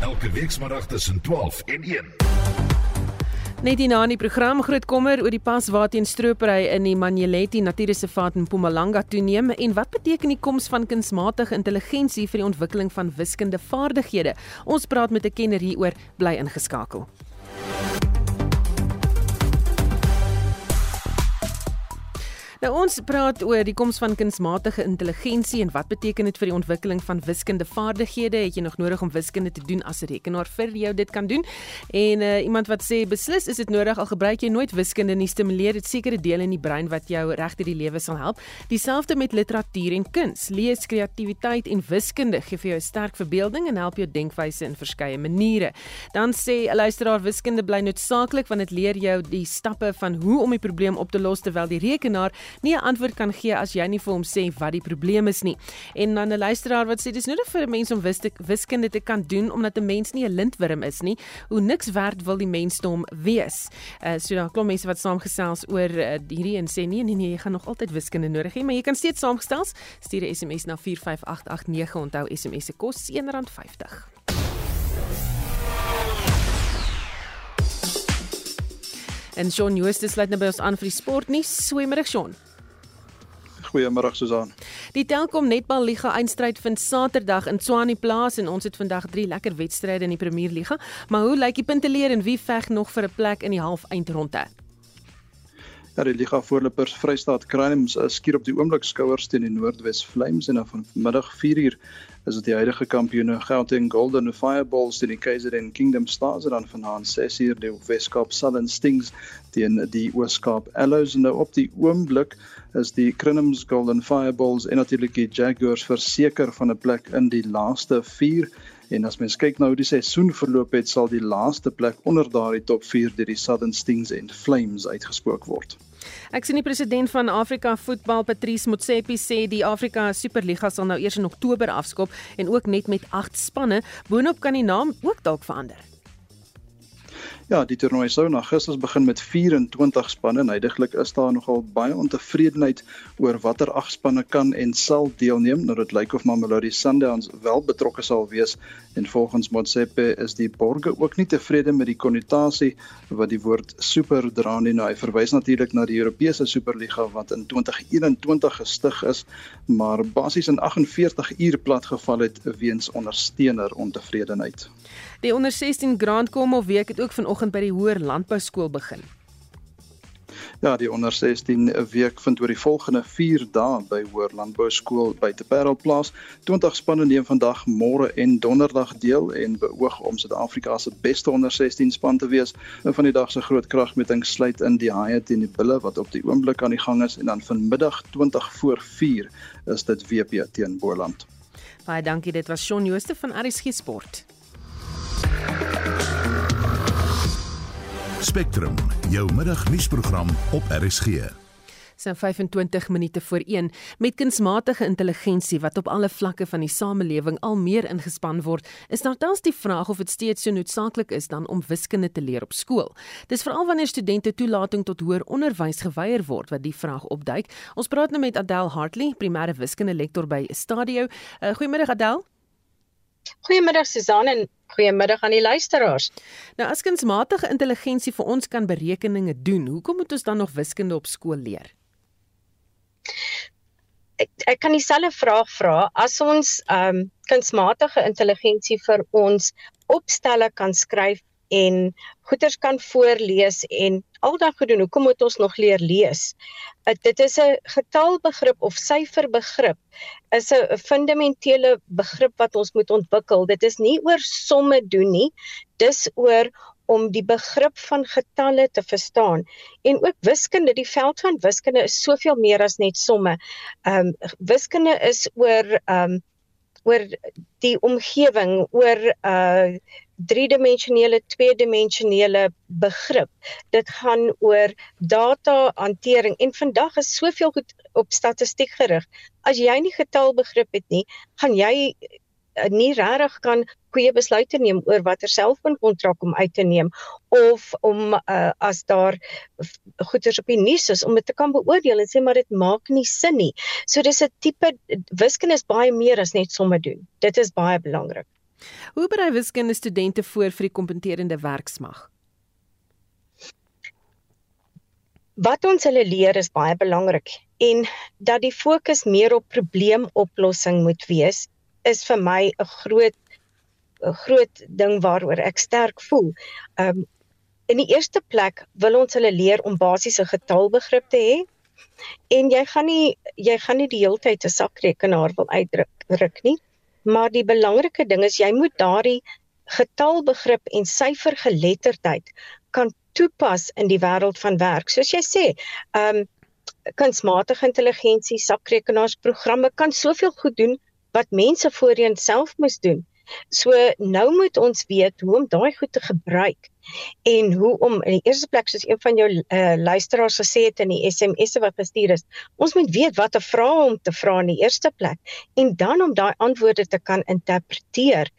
Elke weekmiddag tussen 12 en 1. Net hierna in die program groot kommer oor die pas waarteen stropery in die Manyeleti Natuurreservaat in Mpumalanga toeneem en wat beteken die koms van kunsmatige intelligensie vir die ontwikkeling van wiskundige vaardighede. Ons praat met 'n kenner hieroor, bly ingeskakel. Nou ons praat oor die koms van kunsmatige intelligensie en wat beteken dit vir die ontwikkeling van wiskundige vaardighede? Het jy nog nodig om wiskunde te doen as 'n rekenaar vir jou dit kan doen? En uh, iemand wat sê beslis is dit nodig al gebruik jy nooit wiskunde nie, stimuleer dit sekere dele in die brein wat jou regdeur die lewe sal help. Dieselfde met literatuur en kuns. Lees, kreatiwiteit en wiskunde gee vir jou 'n sterk verbeelding en help jou denkwyse in verskeie maniere. Dan sê 'n luisteraar wiskunde bly noodsaaklik want dit leer jou die stappe van hoe om die probleem op te los terwyl die rekenaar nie 'n antwoord kan gee as jy nie vir hom sê wat die probleem is nie. En dan 'n luisteraar wat sê dis nodig vir 'n mens om wiskunde te kan doen omdat 'n mens nie 'n lintworm is nie. Hoe niks werd wil die mensdom wees. Uh so daar klop mense wat saamgesels oor uh, hierdie en sê nee nee nee, jy gaan nog altyd wiskunde nodig hê, maar jy kan steeds saamgestel. Stuur 'n SMS na 45889. Onthou SMS se kos R1.50. En Shaun Jooste sluit nou by ons aan vir die sportnuus. Goeiemôre Shaun. Goeiemôre Susan. Die Telkom Netbal Liga eindstryd vind Saterdag in Tshwane plaas en ons het vandag 3 lekker wedstryde in die Premier Liga. Maar hoe lyk die punteleer en wie veg nog vir 'n plek in die halfeindronde? Ja, die liga voorlopers Vrystaat Crimes uh, skuur op die oomblik skouers teen die Noordwes Flames en dan vanmiddag 4uur is dit die huidige kampioene Gauteng Golden Fireballs teen die KZN Kingdom Stars en dan vanaand 6uur die Weskaap Southern Stings teen die Ooskaap Allows en nou op die oomblik is die Crinums Golden Fireballs en natuurlik die Jaguars verseker van 'n plek in die laaste 4 En as mens kyk na hoe die seisoen verloop het, sal die laaste plek onder daardie top 4 deur die Southern Stings en Flames uitgespook word. Ek sien die president van Afrika Voetbal Patrice Motsepe sê die Afrika Superliga sal nou eers in Oktober afskop en ook net met 8 spanne. Boonop kan die naam ook dalk verander. Ja, die toernooi sou in Augustus begin met 24 spanne en heidaglik is daar nogal baie ontevredenheid oor watter ag spanne kan en sal deelneem. Nou dit lyk of Mamelodi Sundowns wel betrokke sal wees en volgens Motsepe is die borge ook nie tevrede met die konnotasie wat die woord super dra nie. Nou hy verwys natuurlik na die Europese Superliga wat in 2021 gestig is, maar basies in 48 uur platgeval het weens ondersteuner ontevredenheid. Die onder 16 Grand Commonwealth week het ook vanoggend by die hoër landbouskool begin. Ja, die onder 16 week vind oor die volgende 4 dae by Hoër Landbouskool by Te Parel plaas. 20 spanne neem vandag, môre en donderdag deel en beoog om Suid-Afrika se beste onder 16 span te wees. Een van die dag se groot kragmeting sluit in die Haie teen die Bulle wat op die oomblik aan die gang is en dan vanmiddag 20 voor 4 is dit WP teen Boland. Baie dankie, dit was Shaun Jooste van RSG Sport. Spectrum, jou middagnuusprogram op RSG. Sy 25 minute voor 1 met kunsmatige intelligensie wat op alle vlakke van die samelewing al meer ingespan word, is daar tans die vraag of dit steeds so noodsaaklik is dan om wiskunde te leer op skool. Dis veral wanneer studente toelating tot hoër onderwys geweier word wat die vraag opduik. Ons praat nou met Adèle Hartley, primêre wiskunde lektor by Stadio. Uh, Goeiemôre Adèle. Goeiemiddag Susan en goeiemiddag aan die luisteraars. Nou as kunsmatige intelligensie vir ons kan berekeninge doen, hoekom moet ons dan nog wiskunde op skool leer? Ek ek kan dieselfde vraag vra as ons ehm um, kunsmatige intelligensie vir ons opstelle kan skryf en goeters kan voorlees en aldag gedoen. Hoekom moet ons nog leer lees? Uh, dit is 'n getalbegrip of syferbegrip. Is 'n fundamentele begrip wat ons moet ontwikkel. Dit is nie oor somme doen nie. Dis oor om die begrip van getalle te verstaan en ook wiskunde die veld van wiskunde is soveel meer as net somme. Ehm um, wiskunde is oor ehm um, oor die omgewing, oor uh driedimensionele, tweedimensionele begrip. Dit gaan oor data hantering en vandag is soveel goed op statistiek gerig. As jy nie getalbegrip het nie, gaan jy Eh, nie regtig kan goeie besluite neem oor watter selfoonkontrak om uit te neem of om uh, as daar goeders op die nuus is om dit te kan beoordeel en sê maar dit maak nie sin nie. So dis 'n tipe wiskunde is baie meer as net somme doen. Dit is baie belangrik. Hoe berei wiskunde studente voor vir die kompeterende werksmag? Wat ons hulle leer is baie belangrik en dat die fokus meer op probleemoplossing moet wees is vir my 'n groot 'n groot ding waaroor ek sterk voel. Um in die eerste plek wil ons hulle leer om basiese getalbegrip te hê. En jy gaan nie jy gaan nie die hele tyd 'n sakrekenaar wil uitdruk nie, maar die belangrike ding is jy moet daardie getalbegrip en syfergeletterdheid kan toepas in die wêreld van werk. Soos jy sê, um kunsmatige intelligensie, sakrekenaarsprogramme kan soveel goed doen wat mense voorheen self moes doen. So nou moet ons weet hoe om daai goed te gebruik en hoe om in die eerste plek soos een van jou uh, luisteraars gesê het in die SMS'e wat gestuur is, ons moet weet wat 'n vraag om te vra in die eerste plek en dan om daai antwoorde te kan interpreteer.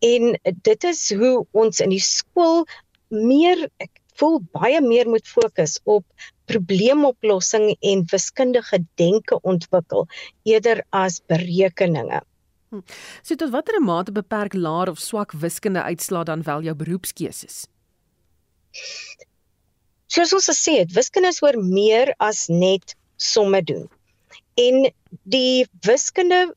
En dit is hoe ons in die skool meer ek voel baie meer moet fokus op probleemoplossing en wiskundige denke ontwikkel eerder as berekeninge. So tot watter mate beperk laer of swak wiskunde uitslaa dan wel jou beroepskeuses? Soos ons gesê het, wiskunde is oor meer as net somme doen. En die wiskunde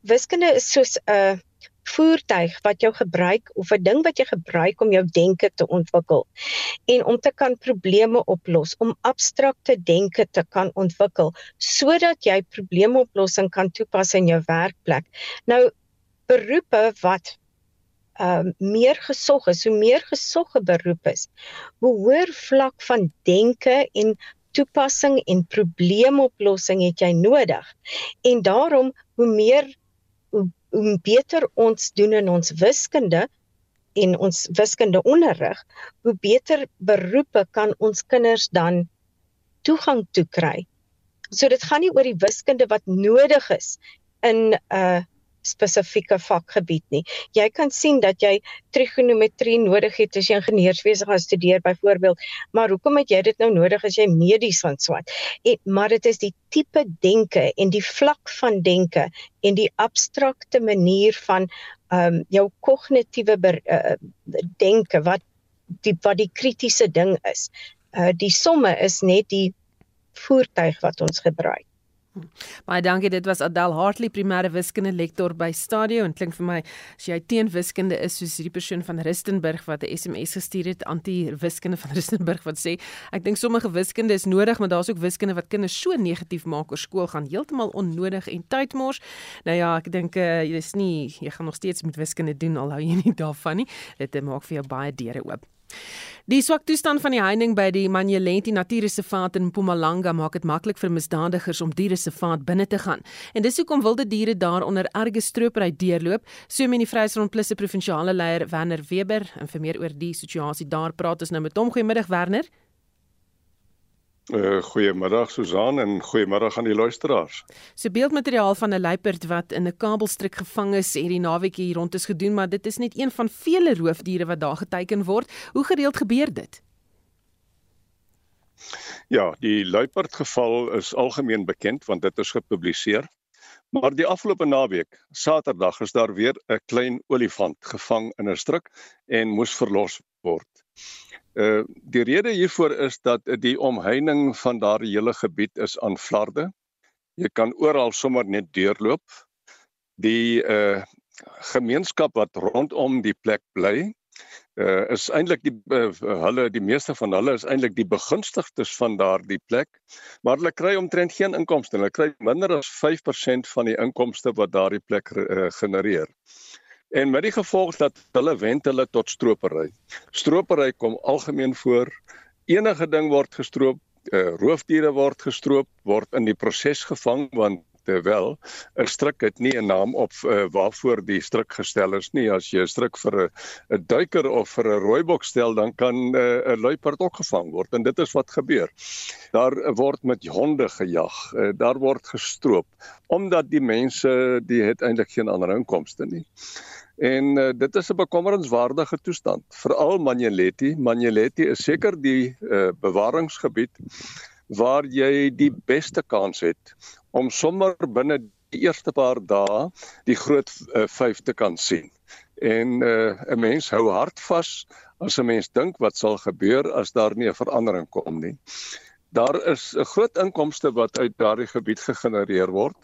wiskunde is soos 'n uh, voertuig wat jy gebruik of 'n ding wat jy gebruik om jou denke te ontwikkel en om te kan probleme oplos, om abstrakte denke te kan ontwikkel sodat jy probleemoplossing kan toepas in jou werkplek. Nou beroepe wat ehm uh, meer gesog is, hoe meer gesogge beroep is, hoe hoër vlak van denke en toepassing en probleemoplossing het jy nodig. En daarom hoe meer hoe beter ons doen in ons wiskunde en ons wiskunde onderrig, hoe beter beroepe kan ons kinders dan toegang toe kry. So dit gaan nie oor die wiskunde wat nodig is in 'n uh, spesifieke vakgebied nie. Jy kan sien dat jy trigonometrie nodig het as jy ingenieurswese gaan studeer byvoorbeeld, maar hoekom het jy dit nou nodig as jy medies gaan swat? En maar dit is die tipe denke en die vlak van denke en die abstrakte manier van ehm um, jou kognitiewe uh, denke wat die wat die kritiese ding is. Uh die somme is net die voertuig wat ons gebruik. Baie dankie. Dit was Adel Hartley, primêre wiskunde lektor by Stadio en klink vir my as jy teen wiskunde is soos hierdie persoon van Rustenburg wat 'n SMS gestuur het anti-wiskunde van Rustenburg wat sê ek dink sommige wiskunde is nodig, maar daar's ook wiskunde wat kinders so negatief maak oor skool gaan heeltemal onnodig en tyd mors. Nou ja, ek dink uh, jy is nie jy gaan nog steeds met wiskunde doen al hou jy nie daarvan nie. Dit eh, maak vir jou baie deure oop. Die swak toestand van die heining by die Manyelenti Natuurreservaat in Mpumalanga maak dit maklik vir misdadigers om die reservaat binne te gaan. En dis hoekom wilde diere daar onder erge stropery deurloop, so meen die Vryheidsfront Plus se provinsiale leier Werner Weber en vir meer oor die situasie daar praat ons nou met hom. Goeiemiddag Werner. Uh, goeiemiddag Susan en goeiemiddag aan die luisteraars. So beeldmateriaal van 'n luiperd wat in 'n kabelstrik gevang is hierdie naweek hier rond is gedoen, maar dit is net een van vele roofdiere wat daar geteken word. Hoe gereeld gebeur dit? Ja, die luiperdgeval is algemeen bekend want dit is gepubliseer. Maar die afgelope naweek, Saterdag, is daar weer 'n klein olifant gevang in 'n strik en moes verlos word. Uh die rede hiervoor is dat die omheining van daardie hele gebied is aan flarde. Jy kan oral sommer net deurloop. Die uh gemeenskap wat rondom die plek bly, uh is eintlik die uh, hulle die meeste van hulle is eintlik die begunstigdes van daardie plek, maar hulle kry omtrent geen inkomste. Hulle kry minder as 5% van die inkomste wat daardie plek uh, genereer. En met die gevolg dat hulle wend hulle tot stropery. Stropery kom algemeen voor. Enige ding word gestroop, uh, roofdiere word gestroop, word in die proses gevang want terwyl 'n stryk het nie 'n naam op uh, waarvoor die stryk gestel is nie. As jy 'n stryk vir 'n 'n duiker of vir 'n rooibok stel dan kan eh, 'n uh, luiperd ook gevang word en dit is wat gebeur. Daar word met honde gejag uh, daar word gestroop omdat die mense die het eintlik geen ander inkomste nie. En uh, dit is 'n bekommerenswaardige toestand. Veral Manjeleti, Manjeleti is seker die uh, bewaringsgebied waar jy die beste kans het om sommer binne die eerste paar dae die groot uh, vyf te kan sien. En uh, 'n mens hou hard vas as 'n mens dink wat sal gebeur as daar nie 'n verandering kom nie. Daar is 'n groot inkomste wat uit daardie gebied gegenereer word.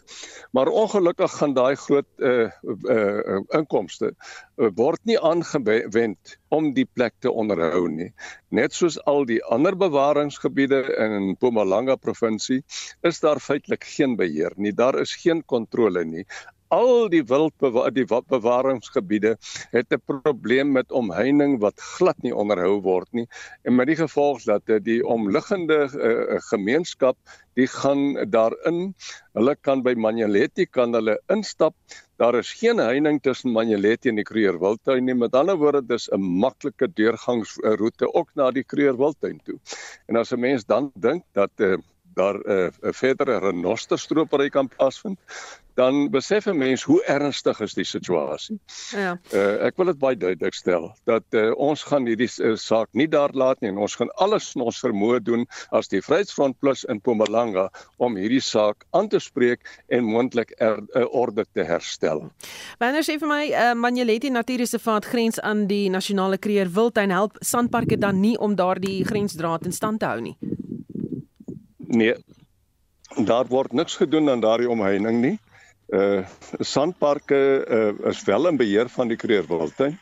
Maar ongelukkig gaan daai groot uh uh inkomste uh, word nie aangewend om die plek te onderhou nie. Net soos al die ander bewaringsgebiede in Mpumalanga provinsie is daar feitelik geen beheer nie. Daar is geen kontrole nie al die wildbewaar die bewaringsgebiede het 'n probleem met omheining wat glad nie onderhou word nie en met die gevolg dat die omliggende uh, gemeenskap die gaan daarin. Hulle kan by Manjaleti kan hulle instap. Daar is geen heining tussen Manjaleti en die Kruger Wildtuin nie. Met ander woorde dis 'n maklike deurgangsroete ook na die Kruger Wildtuin toe. En as 'n mens dan dink dat uh, daar 'n uh, 'n verdere renosterstropery kan plaasvind dan besef 'n mens hoe ernstig is die situasie. Ja. Uh, ek wil dit baie duidelik stel dat uh, ons gaan hierdie uh, saak nie daar laat nie en ons gaan alles in ons vermoë doen as die Vryheidsfront Plus in Mpumalanga om hierdie saak aan te spreek en moontlik er, uh, orde te herstel. Wanneer sê vir my uh, Manjeleti Natuurreservaat grens aan die Nasionale Kruger Wildtuin help Sandparke dan nie om daardie grensdraad in stand te hou nie? Nee. Daar word niks gedoen aan daardie omheining nie. Uh sandparke uh, is wel in beheer van die Kreerwildtuin.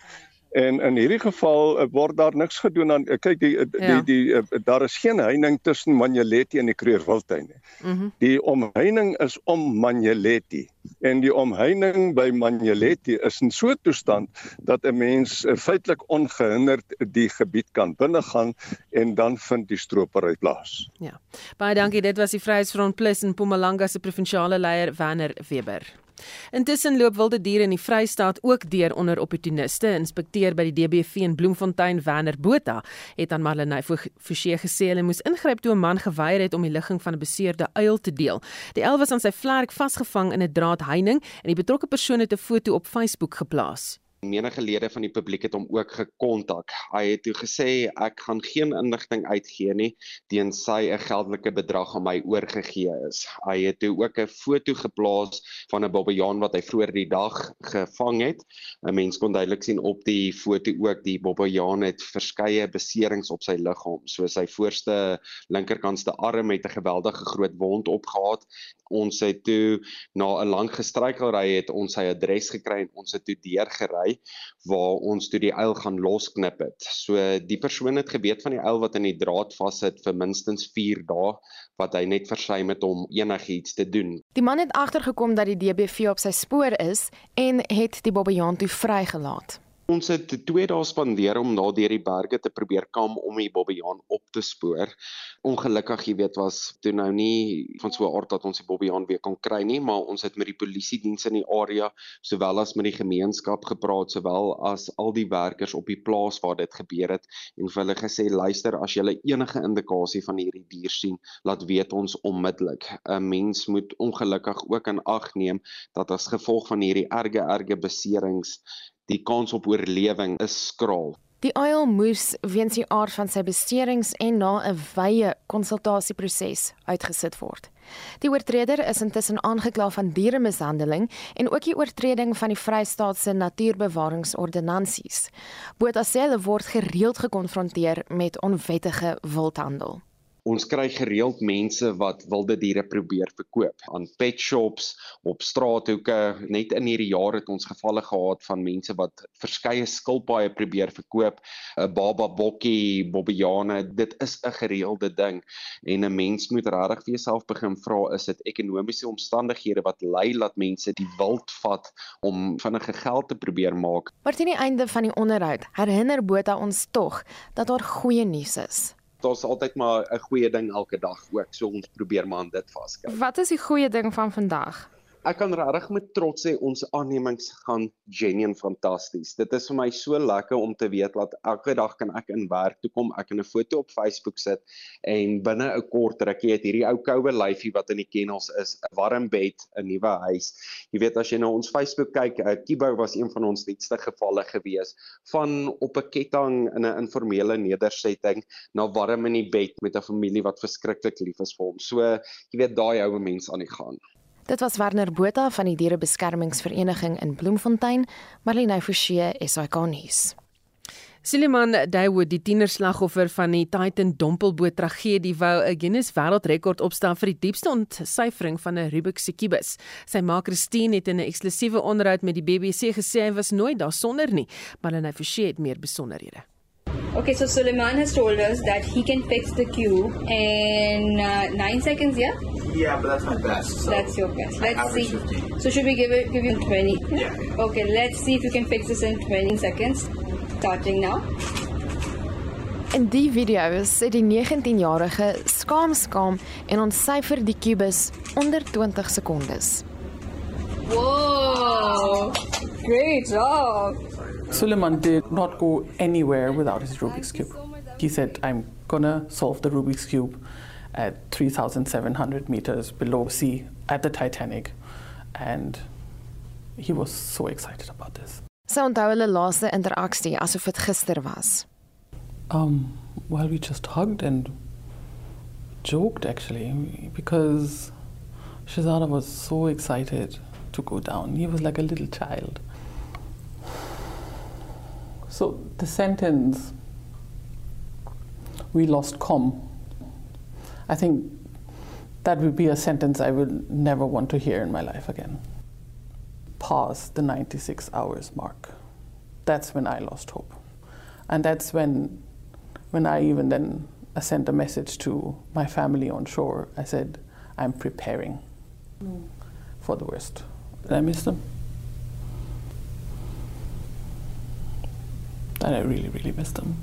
En in hierdie geval uh, word daar niks gedoen aan uh, kyk die uh, ja. die, die daar is geen heining tussen Manjeleti en die Kreerwildtuin nie. Mm -hmm. Die omheining is om Manjeleti en die omheining by Manjeleti is in so 'n toestand dat 'n mens feitelik ongehinderd die gebied kan binnegaan en dan vind die stropery plaas. Ja. Baie dankie. Dit was die Vryheidsfront Plus in Mpumalanga se provinsiale leier Werner Weber. Intussen loop wilde diere in die Vrystaat ook deur onder opportuniste. Inspekteur by die DBV in Bloemfontein, Werner Botha, het aan Marlenae Forsie gesê hulle moes ingryp toe 'n man geweier het om die ligging van 'n beseerde uil te deel. Die uil was aan sy vlerk vasgevang in 'n draadheining en die betrokke persoon het 'n foto op Facebook geplaas menige lede van die publiek het hom ook gekontak. Hy het toe gesê ek gaan geen inligting uitgee nie teen sy 'n geldelike bedrag aan my oorgegee is. Hy het toe ook 'n foto geplaas van 'n bobbejaan wat hy vroeër die dag gevang het. 'n Mens kon duidelik sien op die foto ook die bobbejaan het verskeie beserings op sy liggaam, so sy voorste linkerkantste arm het 'n geweldige groot wond opgehad. Ons het toe na 'n lang gestruikelry het ons sy adres gekry en ons het toe deurgery waar ons toe die uil gaan losknip het. So die persoon het geweet van die uil wat in die draad vassit vir minstens 4 dae wat hy net versuim het om enigiets te doen. Die man het agtergekom dat die DBV op sy spoor is en het die bobbejaan toe vrygelaat. Ons het 2 dae spandeer om na deur die berge te probeer kam om die bobbejaan op te spoor. Ongelukkig, jy weet, was toe nou nie van so 'n aard dat ons die bobbejaan weer kon kry nie, maar ons het met die polisie diens in die area sowel as met die gemeenskap gepraat, sowel as al die werkers op die plaas waar dit gebeur het en vir hulle gesê, luister, as jy enige indikasie van hierdie dier sien, laat weet ons onmiddellik. 'n Mens moet ongelukkig ook in ag neem dat as gevolg van hierdie erge erge beserings die kans op oorlewing is skraal. Die uil moes weens die aard van sy beserings en na 'n wye konsultasieproses uitgesit word. Die oortreder is intussen aangekla van dieremishandeling en ook die oortreding van die Vrystaat se natuurbewaringsordonnansies. Botha sê hulle word gereeld gekonfronteer met onwettige wildhandel. Ons kry gereeld mense wat wilde diere probeer verkoop aan pet shops, op straathoeke. Net in hierdie jaar het ons gevalle gehad van mense wat verskeie skilpaaie probeer verkoop, 'n baba bokkie, bobbejane. Dit is 'n gereelde ding en 'n mens moet regtig vir jouself begin vra, is dit ekonomiese omstandighede wat lei dat mense die wild vat om vinnige geld te probeer maak? Maar teen die einde van die onderhoud herinner Botha ons tog dat daar goeie nuus is. Daar's altyd maar 'n goeie ding elke dag ook, so ons probeer maar aan dit vaskyk. Wat is die goeie ding van vandag? Ek kan regtig met trots sê ons aannemings gaan genuen fantasties. Dit is vir my so lekker om te weet dat elke dag kan ek in werk toe kom, ek kan 'n foto op Facebook sit en binne 'n kort rukkie het hierdie ou koue lyfie wat in die kennels is, 'n warm bed, 'n nuwe huis. Jy weet as jy nou ons Facebook kyk, uh, Kibo was een van ons nuutste gevalle gewees van op 'n ketting in 'n informele nedersetting na warm in die bed met 'n familie wat verskriklik lief is vir hom. So jy weet daai ou mens aan die gang. Dit was Werner Botha van die Dierebeskermingsvereniging in Bloemfontein, Marlene Forsie, SAK nuus. Suleiman Dawood, die tienerslagoffer van die Titan dompelboot tragedie, wou 'n Guinness Wêreldrekord opstel vir die diepste ontsyfering van 'n Rubik se kubus. Sy ma Christine het in 'n eksklusiewe onderhoud met die BBC gesê hy was nooit daar sonder nie, maar Marlene Forsie het meer besonderhede. Okay, so Suleiman has told us that he can fix the cube in uh, nine seconds. Yeah. Yeah, but that's my best. So that's your best. Let's see. 15. So should we give it give you twenty? Yeah. Okay, let's see if you can fix this in twenty seconds. Starting now. In die video sê die 19-jarige skaam skaam en ontsyfer die kubus onder 20 sekondes. Whoa! Great job. Suleiman did not go anywhere without his Rubik's Cube. He said, I'm gonna solve the Rubik's Cube at 3,700 meters below sea at the Titanic. And he was so excited about this. Sy onthou hulle laaste interaksie asof dit gister was. Um, well, we just hugged and joked actually because Shazada was so excited to go down. He was like a little child. So the sentence, we lost com, I think that would be a sentence I would never want to hear in my life again. Past the 96 hours mark. That's when I lost hope. And that's when, when I even then I sent a message to my family on shore. I said, I'm preparing mm. for the worst. I miss them. and I really really miss them.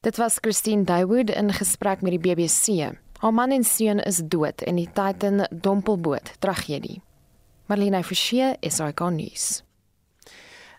Dit was Christine Daywood in gesprek met die BBC. Haar man en seun is dood in die Titan dompelboot tragedie. Marlene Forsie, SAK nuus.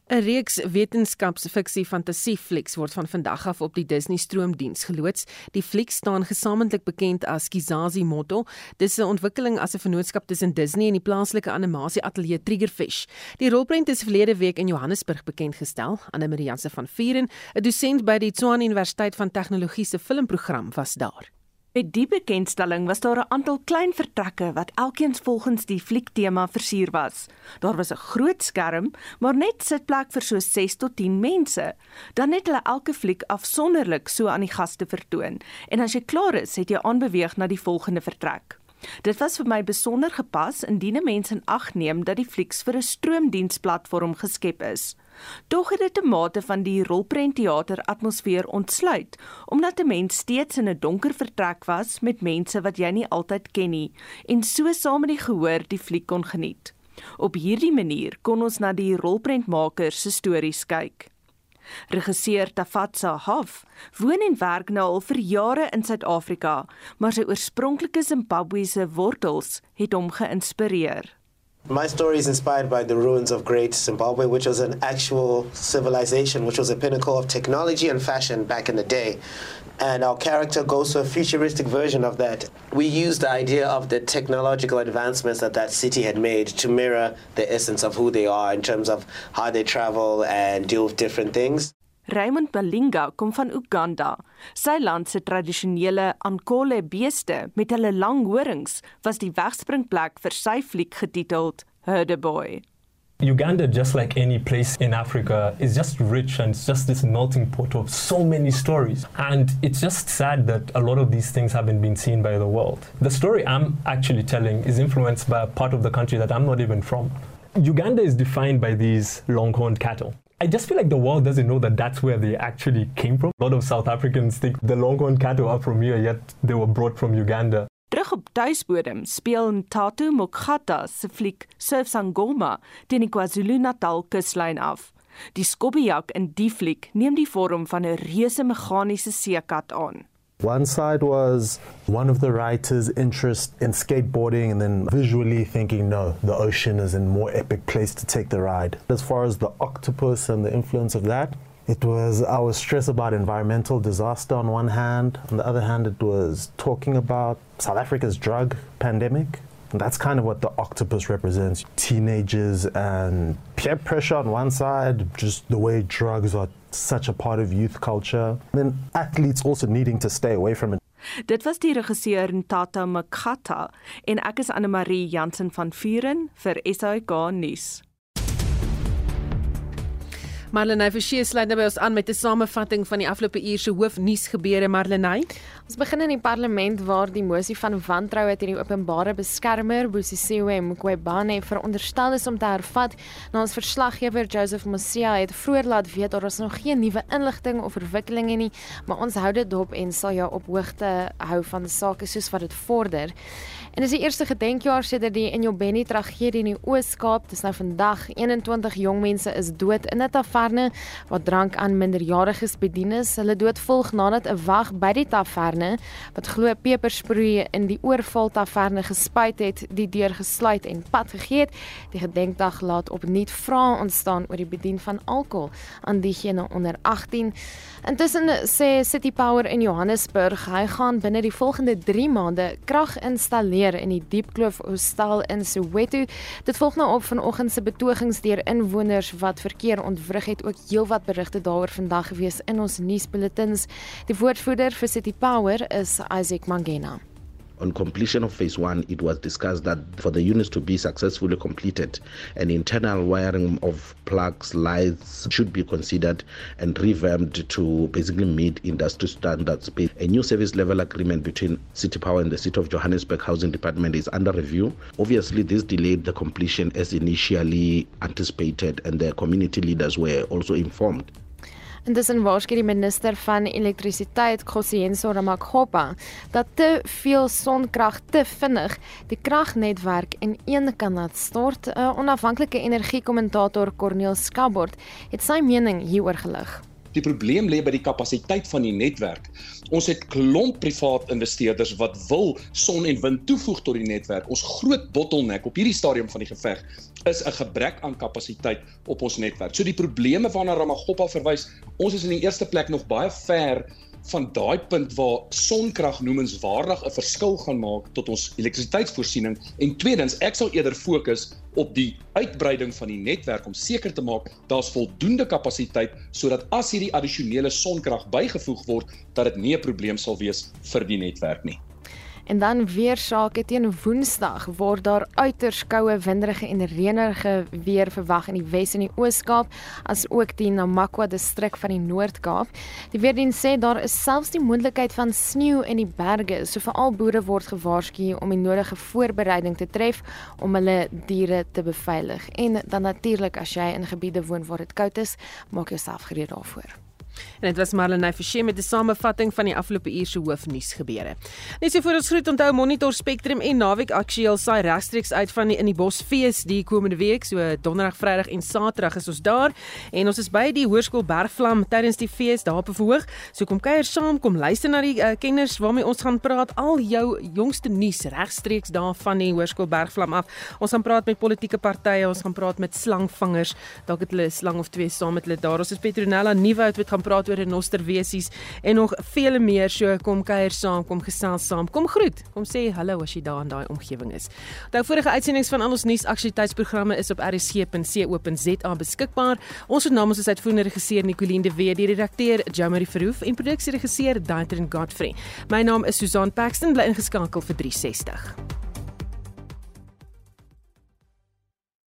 'n Reeks wetenskapsfiksie fantasieflieks word van vandag af op die Disney stroomdiens geloods. Die fliek staan gesamentlik bekend as Kizazi Motto. Dis 'n ontwikkeling as 'n vennootskap tussen Disney en die plaaslike animasie ateljee Triggerfish. Die rolprent is verlede week in Johannesburg bekend gestel. Anne Marie Jansen van Vuren, 'n dosent by die Tshwane Universiteit van Tegnologie se filmprogram was daar. Met die bekendstelling was daar 'n aantal klein vertrekke wat elkeen volgens die fliektema versier was. Daar was 'n groot skerm, maar net sitplek vir so 6 tot 10 mense. Dan het hulle elke fliek afsonderlik so aan die gaste vertoon. En as jy klaar is, het jy aanbeweeg na die volgende vertrek. Dit was vir my besonder gepas indien mense in ag neem dat die flieks vir 'n stroomdiensplatform geskep is. Tog het dit 'n mate van die rolprentteater atmosfeer ontsluit, omdat 'n mens steeds in 'n donker vertrek was met mense wat jy nie altyd ken nie en so saam met die gehoor die fliek kon geniet. Op hierdie manier kon ons na die rolprentmaker se stories kyk. Regisseur Tafatsa Hof woon en werk nou al vir jare in Suid-Afrika, maar sy oorspronklike Zimbabwese wortels het hom geïnspireer. My story is inspired by the ruins of Great Zimbabwe, which was an actual civilization, which was a pinnacle of technology and fashion back in the day. And our character goes to a futuristic version of that. We use the idea of the technological advancements that that city had made to mirror the essence of who they are in terms of how they travel and deal with different things. Raymond Balinga kom van Uganda. Sy land se tradisionele ankole beeste met hulle lang horings was die wegspringplek vir sy fliek getiteld Herde Boy. Uganda, just like any place in Africa, is just rich and it's just this melting pot of so many stories. And it's just sad that a lot of these things haven't been seen by the world. The story I'm actually telling is influenced by a part of the country that I'm not even from. Uganda is defined by these longhorned cattle. I just feel like the world doesn't know that that's where they actually came from. A lot of South Africans think the longhorn cattle are from here, yet they were brought from Uganda. Terug op tuisbodem speel Ntatu Mokgata se fliek Surf Sangoma teen die KwaZulu-Natal kuslyn af. Die skobbejak in die fliek neem die vorm van 'n reuse meganiese seekat aan. One side was one of the writers' interest in skateboarding, and then visually thinking, no, the ocean is a more epic place to take the ride. As far as the octopus and the influence of that, it was our stress about environmental disaster on one hand. On the other hand, it was talking about South Africa's drug pandemic. And that's kind of what the octopus represents teenagers and peer pressure on one side, just the way drugs are such a part of youth culture. And then athletes also needing to stay away from it. Dit was die regisseur Ntata Mkhatha en ek is Anne Marie Jansen van Vuren vir SAK nuus. Marlenae Forsie sluit nou by ons aan met 'n samevatting van die afgelope uur se hoofnuus gebeure Marlenae. Ons begin in die parlement waar die mosie van wantroue teen die openbare beskermer Bosisiwe Mqwebane veronderstel is om te hervat. Nou ons verslaggewer Joseph Mosia het vroeër laat weet daar is nog geen nuwe inligting of verwikkelinge nie, maar ons hou dit dop en sal jou op hoogte hou van sake soos wat dit vorder. En dis die eerste gedenkjaar sedert die Enyobeni tragedie in die Oos-Kaap. Dis nou vandag 21 jong mense is dood in 'n taverne waar drank aan minderjariges bedien is. Hulle dood volg nadat 'n wag by die taverne wat glo pepersproei in die oorval taverne gespuit het, die deur gesluit en pad gegee het. Die gedenkdag laat opnuut vrae ontstaan oor die bedien van alkohol aan diegene onder 18. Intussen sê City Power in Johannesburg, hy gaan binne die volgende 3 maande krag installeer in die Diepkloof Hostel in Soweto. Dit volg nou op vanoggend se betogings deur inwoners wat verkeer ontwrig het. Ook heelwat berigte daaroor vandag gewees in ons nuusbulletins. Die woordvoerder vir City Power is Isaac Mangena. On completion of phase one, it was discussed that for the units to be successfully completed, an internal wiring of plugs, lights should be considered and revamped to basically meet industry standards. A new service level agreement between City Power and the City of Johannesburg Housing Department is under review. Obviously, this delayed the completion as initially anticipated, and the community leaders were also informed. Intussen waarsku die minister van elektrisiteit, Kgosienso Ramakgopa, dat te veel sonkrag te vinnig die kragnetwerk in een kan laat stort. 'n Onafhanklike energiekommentator, Corneel Skabord, het sy mening hieroor gelig. Die probleem lê by die kapasiteit van die netwerk. Ons het klomp privaat investeerders wat wil son en wind toevoeg tot die netwerk. Ons groot bottleneck op hierdie stadium van die geveg is 'n gebrek aan kapasiteit op ons netwerk. So die probleme waarna Ramaggopa verwys, ons is in die eerste plek nog baie ver van daai punt waar sonkrag noemenswaardig 'n verskil gaan maak tot ons elektrisiteitsvoorsiening en tweedens ek sal eerder fokus op die uitbreiding van die netwerk om seker te maak daar's voldoende kapasiteit sodat as hierdie addisionele sonkrag bygevoeg word dat dit nie 'n probleem sal wees vir die netwerk nie. En dan weer sake teen Woensdag word daar uiters koue, winderige en reënerige weer verwag in die Wes en die Oos-Kaap, as ook die Namakwa distrik van die Noord-Kaap. Die weerdiens sê daar is selfs die moontlikheid van sneeu in die berge, so veral boere word gewaarsku om die nodige voorbereiding te tref om hulle diere te beveilig. En dan natuurlik as jy in gebiede woon waar dit koud is, maak jouself gereed daarvoor. En dit was Marlenae Forsie met 'n samevatting van die afgelope uur se hoofnuus gebeure. Net so voor ons groet onthou Monitor Spectrum en Naweek Aktueel saai regstreeks uit van die in die Bosfees die komende week, so Donderdag, Vrydag en Saterdag is ons daar en ons is by die Hoërskool Bergvlam tydens die fees daar op verhoog. So kom kuier saam, kom luister na die uh, kenners waarmee ons gaan praat al jou jongste nuus regstreeks daar van die Hoërskool Bergvlam af. Ons gaan praat met politieke partye, ons gaan praat met slangvangers, dalk het hulle 'n slang of twee saam met hulle daar. Ons is Petronella Nieuwoud wat gaan praat oor renosterwesies en nog vele meer. So kom kuier saam, kom gesels saam, kom groet, kom sê hallo as jy daar in daai omgewing is. Onthou vorige uitsendings van al ons nuusaktualiteitsprogramme is op rsg.co.za beskikbaar. Ons naam is uitvoerende regisseur Nicoline de Wet, die redakteur Jamie Verhoef en produksieregisseur Daitrin Godfrey. My naam is Susan Paxton, bly ingeskakel vir 360.